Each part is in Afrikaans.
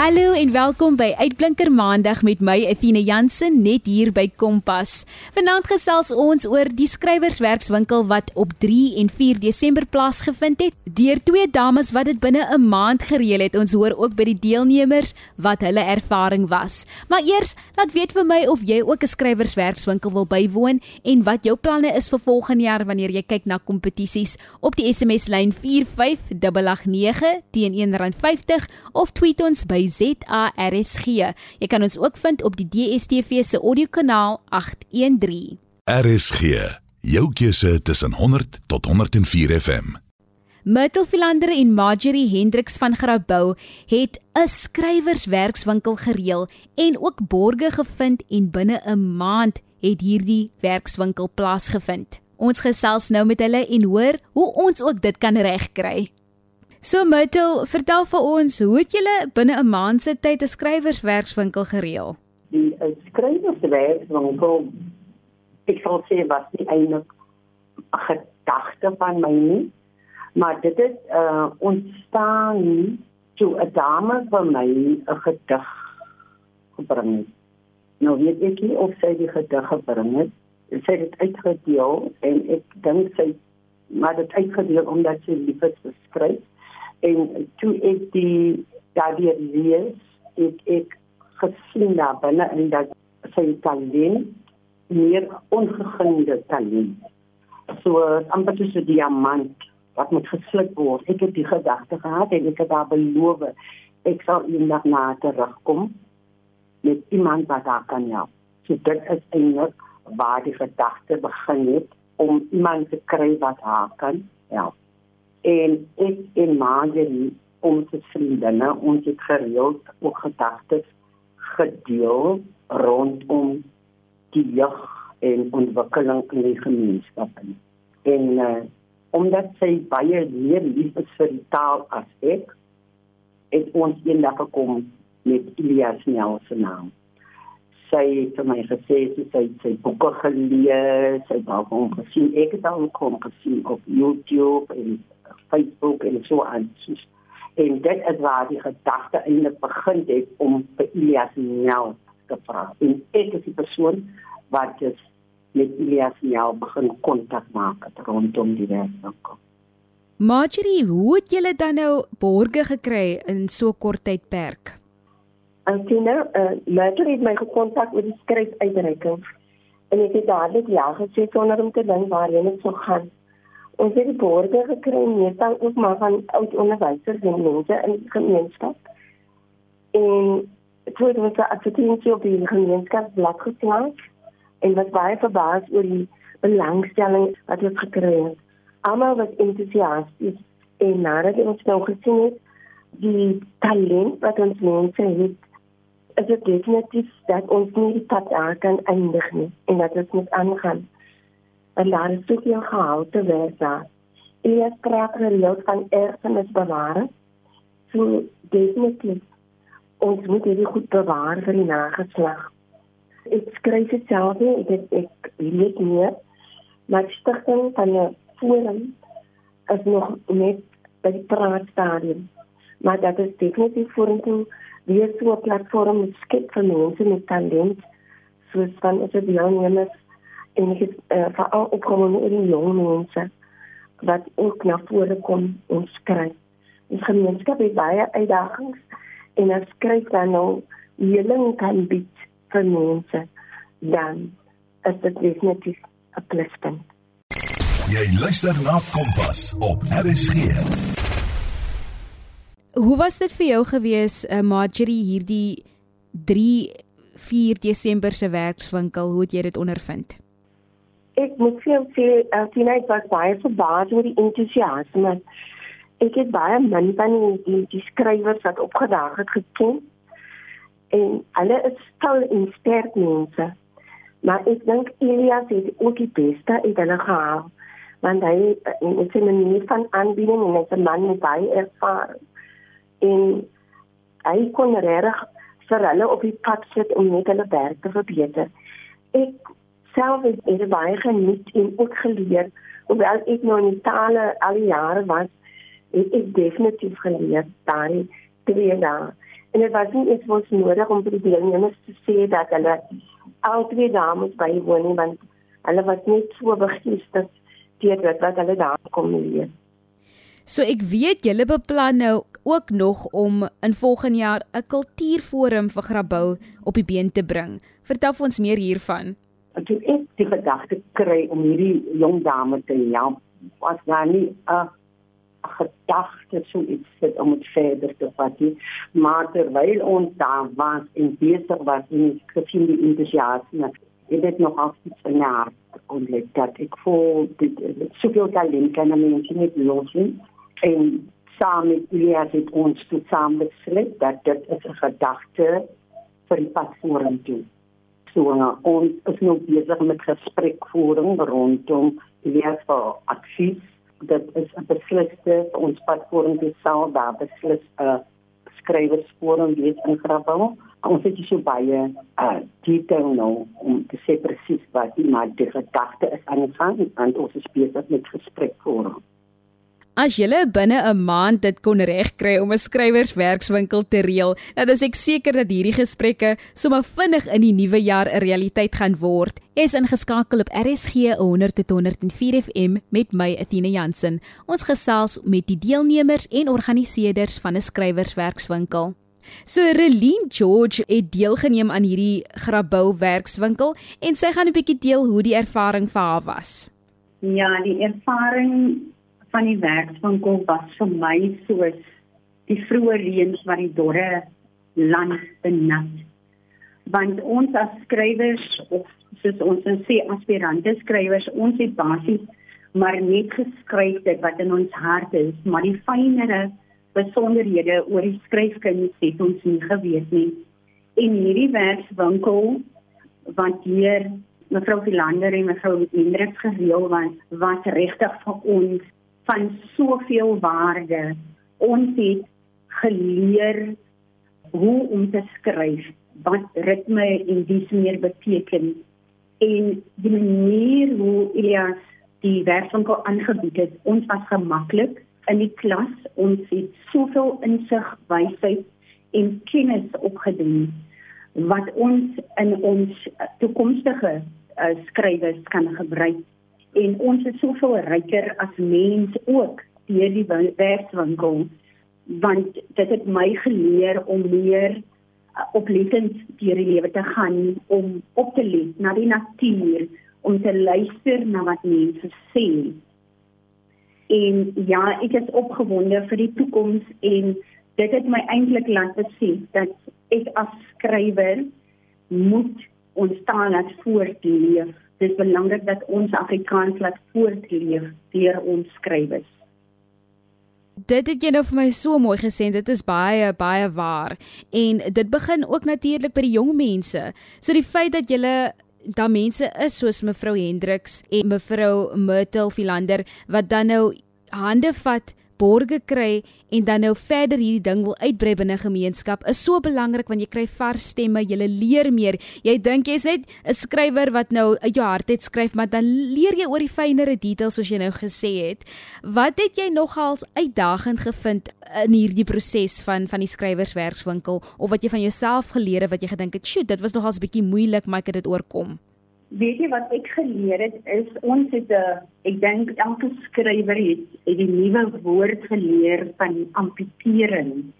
Hallo en welkom by Uitblinker Maandag met my Athena Jansen net hier by Kompas. Vanaand gesels ons oor die skrywerswerkswinkel wat op 3 en 4 Desember plaasgevind het. Deur twee dames wat dit binne 'n maand gereël het. Ons hoor ook by die deelnemers wat hulle ervaring was. Maar eers, laat weet vir my of jy ook 'n skrywerswerkswinkel wil bywoon en wat jou planne is vir volgende jaar wanneer jy kyk na kompetisies op die SMS lyn 45889 teen R1.50 of tweet ons by ZARSG. Jy kan ons ook vind op die DSTV se audiokanaal 813. RSG, jou keuse tussen 100 tot 104 FM. Myrtle Philander en Marjorie Hendriks van Grabouw het 'n skrywerswerkswinkel gereël en ook borge gevind en binne 'n maand het hierdie werkswinkel plaasgevind. Ons gesels nou met hulle en hoor hoe ons ook dit kan regkry. So Myrtle, vertel vir ons, hoe het julle binne 'n maand se tyd 'n skrywerswerkswinkel gereël? Die skrywerswerkswinkel ek sal sê was nie eintlik 'n gedagte van my nie, maar dit het uh ontstaan toe 'n dame vir my 'n gedig gebring het. Nou weet ek nie of sy die gedig gebring het. Sy het dit uitgedeel en ek dink sy maar dit uitgedeel omdat sy lief is vir skryf en toe ek die daardie lees ek ek gesien daar binne in dat sy talent meer ongeginde talent. So amper soos 'n diamant wat moet gesluk word. Ek het die gedagte gehad en ek het daar beloof ek sal eendag na terugkom met iemand wat daar kan help. So dit is eintlik waar die gedagte begin het om iemand te kry wat haar kan help en ek en Marjorie ons vriendinne ons het gereeld ook gedagtes gedeel rondom die jeug en ontwikkeling in die gemeenskap. En uh, omdat sy baie meer lief is vir die taal as ek het ons eendag gekom met Elias Nel se naam. Sy het vir my gesê sy sy, sy boeke gelees sy het al hom gesien. Ek het al hom gesien op YouTube en Facebook en so aan. En dit is waar die gedagte eintlik begin het om vir Elias Nel te vra. En ek is die persoon wat dus met Elias Nel begin kontak maak rondom die werk. Marjorie, hoe het julle dan nou borge gekry in so kort tydperk? Antina, uh, Marjorie het my gekontak oor die skryfuitreiking en ek het dadelik ja gesê sonder om te dink waarheen dit sou gaan ons het die borde gekry meestal ook maar van oud onderwysers en mense in die gemeenskap. En toe het ons 'n advertensie op die gemeenskapsblad geplaas en wat baie verbaas oor die belangstelling wat ons gekry het. Almal was entoesiasties en nadat ons nou gesien het die talent wat ons mense het is dit definitief dat ons nie die pad kan eindig nie en dat ons moet aangaan en daar is soveel gehalte werk daar. Eers praat gereeld van erfenis bewaren. So definitief ons moet dit goed bewaar vir die nageslag. Ek skryf dit self nie, ek het, ek weet nie, maar stigting van 'n forum is nog net by die praatstadium. Maar dat is definitief vorentoe weer so 'n platform skep vir mense met talent soos van as dit deelnemers en ek het uh, veral opgekom oor die jong mense wat ook na vore kom en skryf. Die gemeenskap het baie uitdagings en as skryf dan nou heling kan bied vir mense dan is dit definitief 'n pluspunt. Jy luister na Kompas op RSG. Hoe was dit vir jou gewees, uh, Marjorie, hierdie 3 4 Desember se werkswinkel, hoe het jy dit ondervind? Ek moet vir sê Altina het was baie verbaas oor die entoesiasme. Ek het baie min van die, die, die skrywers wat opgedaag het geken. En hulle is stil en sterk mense. Maar ek dink Elias het ook die beste uit hulle gehaal. Want hy het 'n manier van aanbieding en hy's 'n man met baie ervaring. En hy kon regtig vir hulle op die pad sit om net hulle werk te verbeter. Ek self het ek baie geniet en ook geleer hoewel ek nou in tale al die jare was het ek definitief geleer daai twee dae En dit was nie eens ons nodig om vir die deelnemers te sê dat hulle al twee dames bywoon nie want hulle was net so begeesterd deur dit wat hulle daar kom leer. So ek weet julle beplan nou ook nog om in volgende jaar 'n kultuurforum vir Grabouw op die been te bring. Vertel ons meer hiervan. Ek het ek die gedagte kry om hierdie jong dame te help. Was daar nie 'n gedagte so iets sit om dit verder te vat nie. Maar terwyl ons daar was en besig was die gesien die entoesiasme, het dit nog altyd van jaar kon let dat ek voel dit soveel talent kan mense net los nie en saam met Elias het ons toe saam besluit dat dit is 'n gedagte vir die pad vorentoe. So uh, ons is nou besig met gesprekvoering rondom advies. Dit is 'n besliste ons pad vorentoe sal daar beslis 'n skrywersforum wees in Grabouw. Ons het so baie uh, detail nou om te sê presies wat die maar die gedagte is aan die gang en ons is besig met gesprekvoering. As jy binne 'n maand dit kon regkry om 'n skrywerswerkswinkel te reël, dan is ek seker dat hierdie gesprekke sommer vinnig in die nuwe jaar 'n realiteit gaan word. Is ingeskakel op RSG 100.104 FM met my Athena Jansen. Ons gesels met die deelnemers en organiseerders van 'n skrywerswerkswinkel. So Reline George het deelgeneem aan hierdie Grabouw werkswinkel en sy gaan 'n bietjie deel hoe die ervaring vir haar was. Ja, die ervaring van die werkswinkel was vir my soos die vroeë reëns wat die dorre land benat. Want ons as skrywers of soos ons sê aspirante skrywers, ons het basies maar net geskryf dit wat in ons hart is, maar die fynere besonderhede oor die skryfkuns het ons nie geweet nie. En hierdie werkswinkel wat hier mevrou Philander en mevrou Hendriks gereël was, was regtig vir ons van soveel waarde. Ons het geleer hoe om te skryf, wat ritme en dis meer beteken en die manier hoe Elias die werkswinkel aangebied het. Ons was gemaklik in die klas. Ons het soveel insig, wysheid en kennis opgedoen wat ons in ons toekomstige uh, skrywers kan gebruik en ons is soveel ryker as mens ook deur die werkswinkel want dit het my geleer om meer uh, oplettend deur die lewe te gaan om op te let na die natuur om te luister na wat mense sê. En ja ek is opgewonde vir die toekoms en dit het my eintlik laat besef dat ek as skrywer moet ons taal laat voortleef dis belangrik dat ons Afrikaans laat voortleef deur ons skrywers. Dit het jy nou vir my so mooi gesê, dit is baie baie waar. En dit begin ook natuurlik by die jong mense. So die feit dat jy daar mense is soos mevrou Hendriks en mevrou Myrtle Philander wat dan nou hande vat borge kry en dan nou verder hierdie ding wil uitbrei binne gemeenskap is so belangrik want jy kry vars stemme, jy leer meer. Jy dink jy's net 'n skrywer wat nou uit jou hart uit skryf, maar dan leer jy oor die fynere details soos jy nou gesê het. Wat het jy nogals uitdagend gevind in hierdie proses van van die skrywerswerkswinkel of wat jy van jouself geleer het wat jy gedink het, "Sjoe, dit was nogals 'n bietjie moeilik, maar ek het dit oorkom." Weet jy wat ek geleer het is ons het 'n ek dink elke skrywer het, het die nuwe woord geleer van amputering.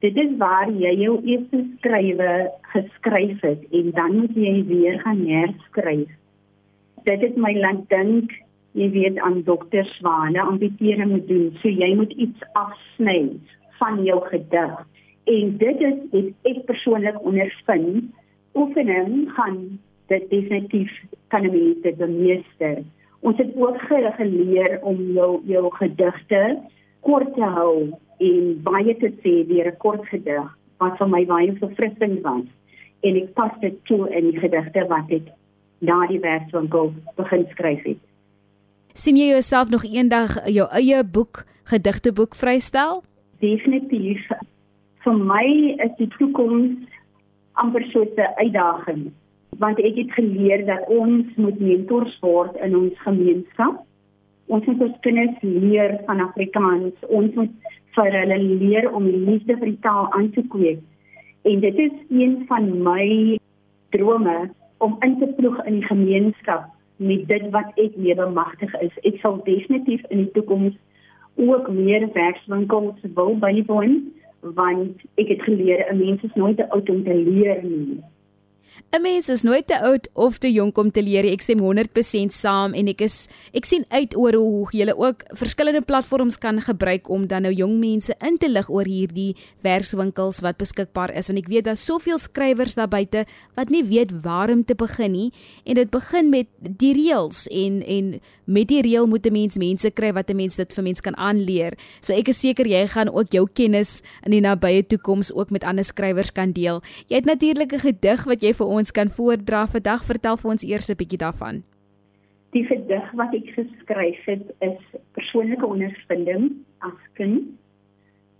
Dit is waar jy jou eerste skrywe geskryf het en dan moet jy weer gaan herskryf. Dit het my laat dink, jy weet aan dokter Swane amputering moet doen, so jy moet iets afsny van jou gedig. En dit is dit ek persoonlik ondervind. Oefening gaan dit definitief kan 'n mens dit bemeester. Ons het ook geleer om jou jou gedigte kort te hou en baie te sê deur 'n kort gedig wat vir my baie verfrissend was en ek pas dit toe in die gedigte wat ek na die werkswinkel begin skryf het. sien jy jouself nog eendag jou eie boek gedigteboek vrystel? Definitief. Vir my is die toekoms amper so 'n uitdaging want ek het geleer dat ons moet mentors word in ons gemeenskap. Ons moet ons kinders leer van Afrikaans. Ons moet vir hulle leer om liefde vir die taal aan te kweek. En dit is een van my drome om in te ploeg in die gemeenskap met dit wat ek mee bemagtig is. Ek sal definitief in die toekoms ook meer werkswinkels wil bywoon want ek het geleer 'n mens is nooit te oud om te leer nie. 'n Mens is nooit te oud of te jonk om te leer. Ek stem 100% saam en ek is ek sien uit oor hoe jy ook verskillende platforms kan gebruik om dan nou jong mense in te lig oor hierdie werkswinkels wat beskikbaar is want ek weet daar's soveel skrywers daar buite wat nie weet waar om te begin nie en dit begin met die reëls en en met die reël moet 'n mens mense kry wat 'n mens dit vir mense kan aanleer. So ek is seker jy gaan ook jou kennis in die nabye toekoms ook met ander skrywers kan deel. Jy het natuurlik 'n gedig wat jy vir ons kan voordra vandag. Vertel vir ons eers 'n bietjie daarvan. Die gedig wat ek geskryf het is persoonlike ondervinding as kind.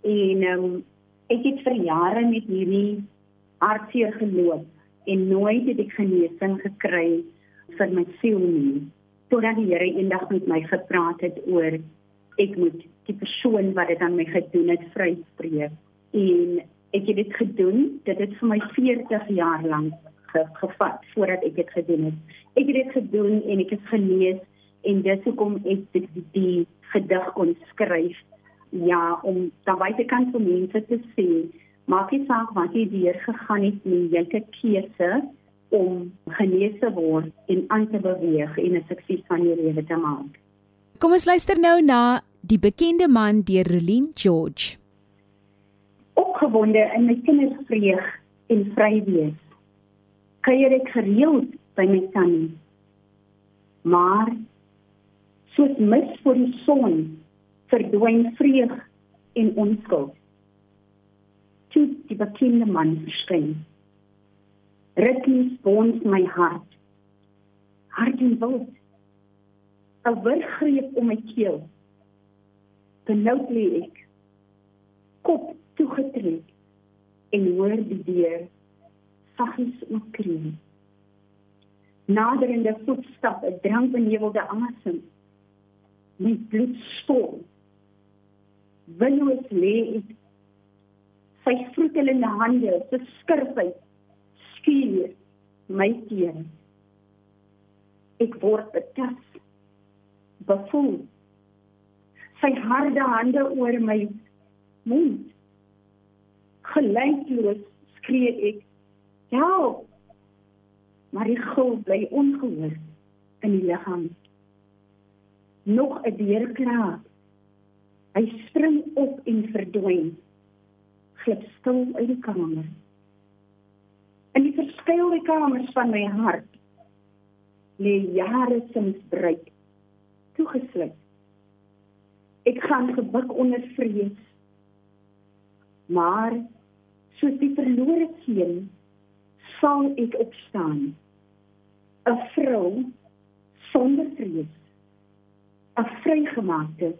En um, ek het vir jare met hierdie hartseer geloop en nooit het ek genesing gekry vir my siel nie. Totdat die Here eendag met my gepraat het oor ek moet die persoon wat dit aan my gedoen het vryspreek. En het dit gedoen. Dit het vir my 40 jaar lank ge, gevat voordat ek dit gedoen het. Ek het dit gedoen en ek het gelees en dis hoekom ek die, die, die gedig kon skryf. Ja, om dan buitekant vir mense te sê, maak nie saak wat jy deur gegaan het nie, jy het 'n keuse om genees te word en aan te beweeg en 'n sukses van jou lewe te maak. Kom ons luister nou na die bekende man deur Rolien George. Opgewonde in my kindersvreug en vry wees kuier ek gereeld by my tannie. Maar soos mis voor die son verdwyn vreug en onskuld. Toe die bekende man verskyn. Ritmies bons my hart. Hart en wild. 'n Wurggreep om my keel. Benoud lê ek. Kop toegetrek en hoor die deur saggies oopkreun. Naderende voetstappe, drankbenewelde asem. My bloed stol. Willoos lê ek. Sy vroetelende hande, se skurfheid skuur my teen. Ek word betas. Bevoel. Sy harde hande oor my mond. Gelykloos skree ek help. Maar die gil bly ongehoor in die liggaam. Nog 'n deurkraak. Hy spring op en verdwyn. Glip stil uit die kamer. In die verskeie kamers van my hart lê jare se misbruik toegesluit. Ek gaan gebuk onder vrees. Maar soos die verlore seun sal ek opstaan. 'n Vrou sonder vrees. 'n Vrygemaakte,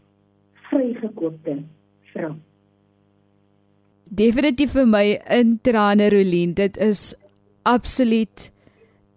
vrygekoopte vrou. Definitief vir my in trane Rolien, dit is absoluut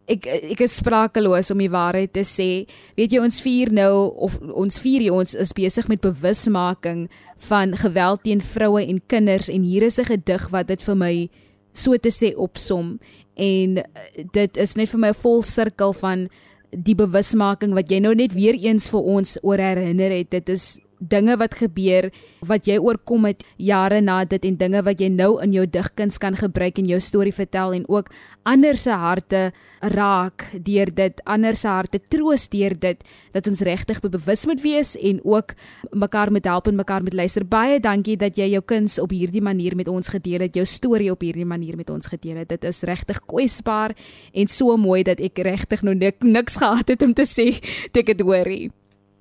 ek ek is sprakeloos om die waarheid te sê. Weet jy ons vier nou of ons vier hier ons is besig met bewusmaking van geweld teen vroue en kinders en hier is 'n gedig wat dit vir my so te sê opsom en eh, dit is net vir my 'n vol sirkel van die bewusmaking wat jy nou net weer eens vir ons oor herinner het dit is dinge wat gebeur wat jy oorkom het jare na dit en dinge wat jy nou in jou digkuns kan gebruik en jou storie vertel en ook ander se harte raak deur dit ander se harte troos deur dit dat ons regtig bewus moet wees en ook mekaar moet help en mekaar moet luister. Baie dankie dat jy jou kuns op hierdie manier met ons gedeel het jou storie op hierdie manier met ons gedeel het. Dit is regtig kwesbaar en so mooi dat ek regtig nou nik, niks gehad het om te sê ek het hoorie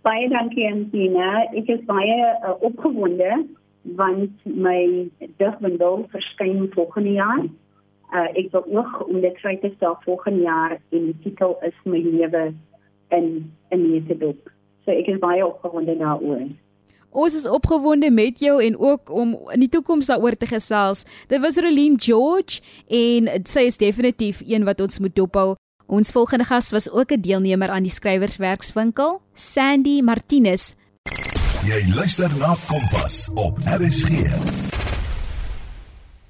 Baie dankie Antina. Ek is baie uh, opgewonde want my digbundel verskyn volgende jaar. Uh, ek wil ook om dit vry te stel volgende jaar en die titel is my lewe in 'n neutedop. So ek is baie opgewonde daaroor. Ons is opgewonde met jou en ook om in die toekoms daaroor te gesels. Dit was Rolien George en sy is definitief een wat ons moet dophou. Ons volgende gas was ook 'n deelnemer aan die skrywerswerkswinkel, Sandy Martinus. Jy luister na Kompas op RSG.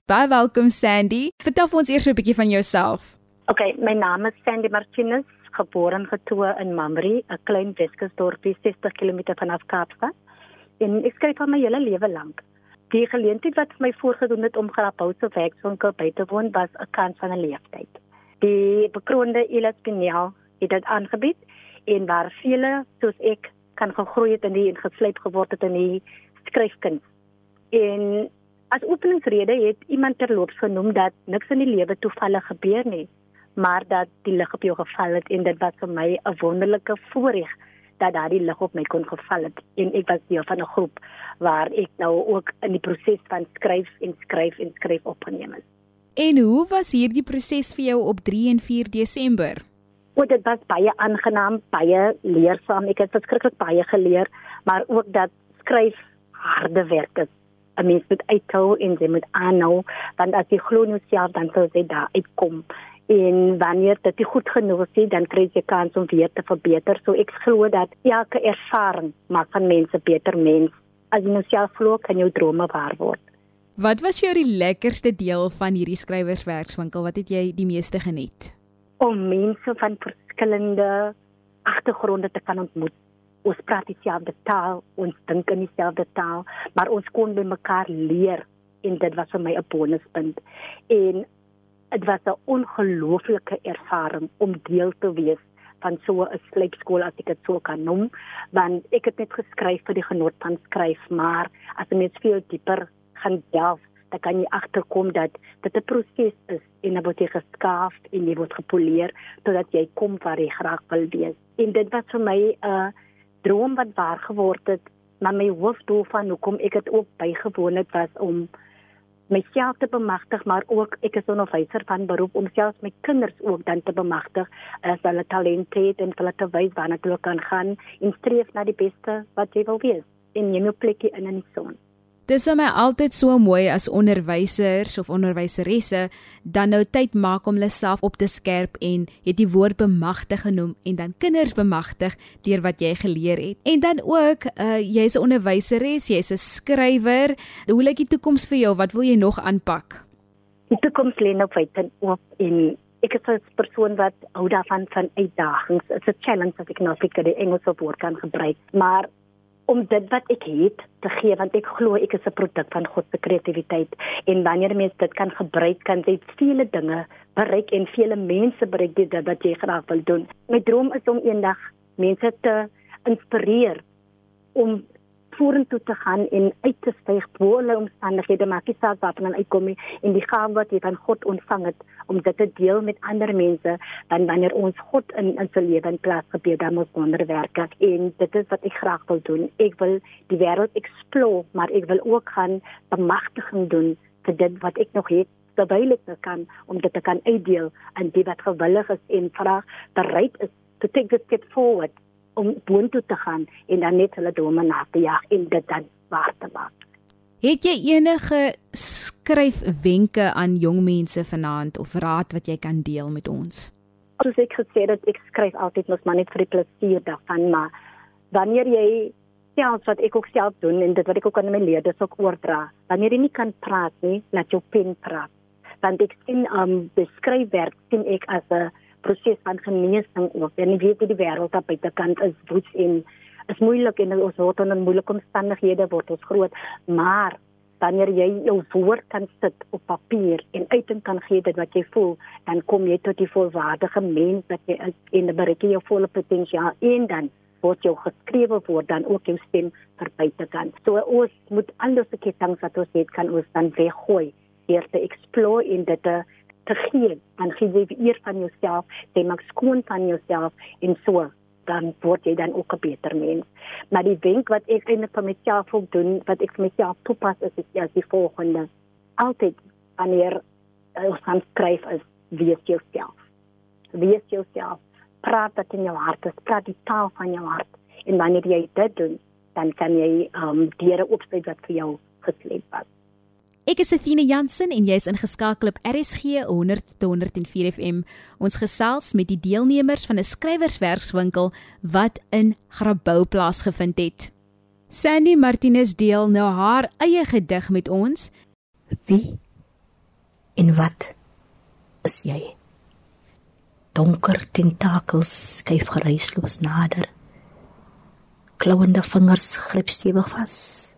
Baie welkom Sandy. Vertel ons eers 'n bietjie van jouself. Okay, my naam is Sandy Martinez, gebore en getoe in Mamre, 'n klein Weskusdorpie 60 km vanaf Kaapstad. En ek skryf al my hele lewe lank. Die geleentheid wat my voorgedoen het om Graphouse werkswinkel by te woon was 'n kans van 'n leeftyd. Die bekroonde Elas Pinel het dit aangebied en waar vele soos ek kan gegroei het in die en geslyp geword het in die skryfkuns. En as openingsrede het iemand terloops genoem dat niks in die lewe toevallig gebeur nie, maar dat die lig op jou geval het en dit was vir my 'n wonderlike voorreg dat daardie lig op my kon geval het en ek was deel van 'n groep waar ek nou ook in die proses van skryf en skryf en skryf opgeneem is. En hoe was hierdie proses vir jou op 3 en 4 Desember? Wat dit was baie aangenaam, baie leersaam. Ek het verskriklik baie geleer, maar ook dat skryf harde werk is. 'n Mens moet uithou en jy moet aanhou, want as jy glo in jouself dan sal jy daar uitkom. En wanneer dit goed genoeg is, dan kry jy kans om weer te verbeter. So ek glo dat elke ervaring maak van mense beter mens. As jy in jouself glo, kan jou drome waar word. Wat was vir jou die lekkerste deel van hierdie skrywerswerkswinkel? Wat het jy die meeste geniet? Om mense van verskillende agtergronde te kan ontmoet ons praat dieselfde taal, ons dink in dieselfde taal, maar ons kon by mekaar leer en dit was vir my 'n bonuspunt. En dit was 'n ongelooflike ervaring om deel te wees van so 'n sleepskool as ek dit sou kan noem, want ek het net geskryf vir die genot van skryf, maar as jy net veel dieper gaan delf, dan kan jy agterkom dat dit 'n proses is en dan word jy geskaaf en jy word gepoleer totdat jy kom waar jy graag wil wees. En dit was vir my 'n uh, droom wat waar geword het, maar my hoofdoel van hoekom ek dit ook bygewoon het was om myself te bemagtig, maar ook ek is 'n onderwyser van beroep om selfs my kinders ook dan te bemagtig as hulle talente het en hulle te wys waarna hulle kan gaan en streef na die beste wat jy wil wees en jy moet plekkie in in die son. Dis vir my altyd so mooi as onderwysers of onderwyseresse dan nou tyd maak om hulle self op te skerp en het die woord bemagtig genoem en dan kinders bemagtig deur wat jy geleer het. En dan ook uh, jy's 'n onderwyseres, jy's 'n skrywer. Hoe lyk die toekoms vir jou? Wat wil jy nog aanpak? Die toekoms lê nou wyd oop en ek is 'n persoon wat hou daarvan van uitdagings. It's a challenge as ek nou vir die Engelse woord kan gebruik, maar om dit wat ek het te gee want ek glo ek is 'n produk van God se kreatiwiteit en wanneer mens dit kan gebruik kan jy vele dinge bereik en vele mense bereik dit wat jy graag wil doen. My droom is om eendag mense te inspireer om vorentoe te gaan en uit te styg bo hulle omstandighede maak nie saak waarvan hulle uitkom nie en die gawe wat jy van God ontvang het om dit te deel met ander mense dan wanneer ons God in in se lewe in plaas gebeur dan moet wonderwerke en dit is wat ek graag wil doen. Ek wil die wêreld explore maar ek wil ook gaan bemagtiging doen vir dit wat ek nog het terwyl ek kan om dit te kan uitdeel aan die wat gewillig is en vra bereid is to take the step forward om boontoe te gaan en dan net hulle drome na te jag en dit dan waar te maak. Het jy enige skryfwenke aan jong mense vanaand of raad wat jy kan deel met ons? Soos ek gesê het, ek skryf altyd mos maar net vir die plesier daarvan, maar wanneer jy selfs wat ek ook self doen en dit wat ek ook aan my leerders ook oordra, wanneer jy nie kan praat nie, laat jou pen praat. Want ek sien um beskryfwerk sien ek as 'n proses van genesing ook. En jy weet hoe die wêreld op buitekant is, woeds en is moeilik en ons word in moeilike omstandighede word ons groot, maar wanneer jy jou woord kan sit op papier en uiting kan gee dit wat jy voel, dan kom jy tot die volwaardige mens wat jy is en bereik jy jou volle potensiaal en dan word jou geskrewe word dan ook jou stem verby te kan. So ons moet alles wat jy dink wat ons het kan ons dan weggooi deur te explore in dit te te gee dan gee jy eer van jouself jy maak skoon van jouself en so dan word jy dan ook 'n beter mens. Maar die wenk wat ek eintlik vir myself wil doen wat ek vir myself toepas is is ja die volgende. Altyd wanneer ons gaan skryf is wees jouself. Wees jouself. Praat dit in jou hart praat die taal van jou hart. En wanneer jy dit doen dan kan jy um deure oopsluit wat vir jou gesleep was Ek is Athena Jansen en jy's ingeskakel op RSG 100 tot 104 FM. Ons gesels met die deelnemers van 'n skrywerswerkswinkel wat in Grabouw plaasgevind het. Sandy Martinez deel nou haar eie gedig met ons. Wie En wat is jy? Donker tentakels skuif geruisloos nader. Klauwende vingers gryp stewig vas.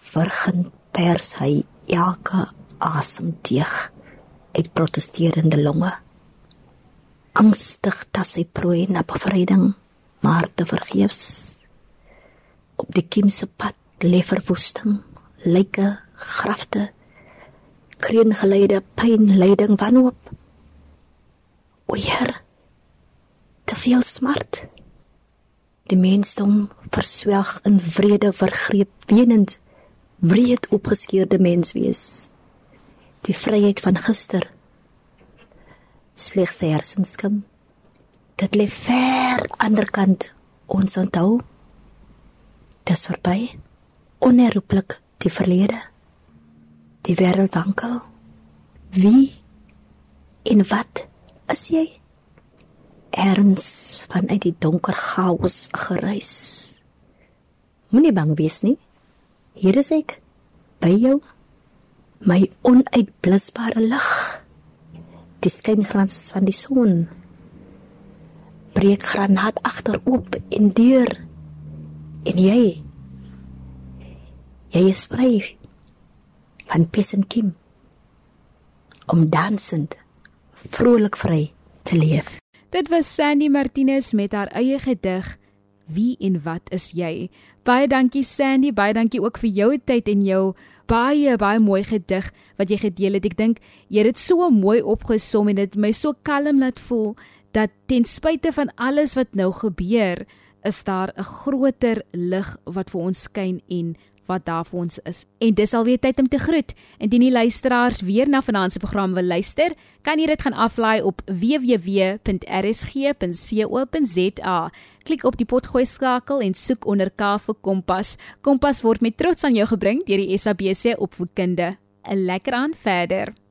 Vergend pers hy elke asemteug uit protesterende longe. Angstig tas hy prooi na bevryding, maar te vergeefs. Op die kimse pad lê verwoesting, lyke, grafte, kreengeleide pyn, lyding, wanhoop. O Heer, te veel smart. Die mensdom verswelg in vrede vergreep, wenend, wreed opgeskeurde menswees die vryheid van gister. Slegs sy hersenskim. Dit lê ver aanderkant ons onthou. Dis verby. Onherroepelik die verlede. Die wêreld wankel. Wie en wat is jy? Erns vanuit die donker chaos gereis. Moenie bang wees nie hier is ek by jou my onuitblusbare lig die skynglans van die son breek granaat agterop en deur. En jy jy is vry van pesen kim om dansend vrolik vry te leef. Dit was Sandy Martinez met haar eie gedig Wie en wat is jy? Baie dankie Sandy, baie dankie ook vir jou tyd en jou baie baie mooi gedig wat jy gedeel het. Ek dink jy het dit so mooi opgesom en dit my so kalm laat voel dat ten spyte van alles wat nou gebeur, is daar 'n groter lig wat vir ons skyn en wat daar vir ons is. En dis alweer tyd om te groet. Indien die luisteraars weer na vanaand se program wil luister, kan jy dit gaan aflaai op www.rsg.co.za. Klik op die potgooi skakel en soek onder K vir Kompas. Kompas word met trots aan jou gebring deur die SABC opvoedkunde. 'n Lekker aan verder.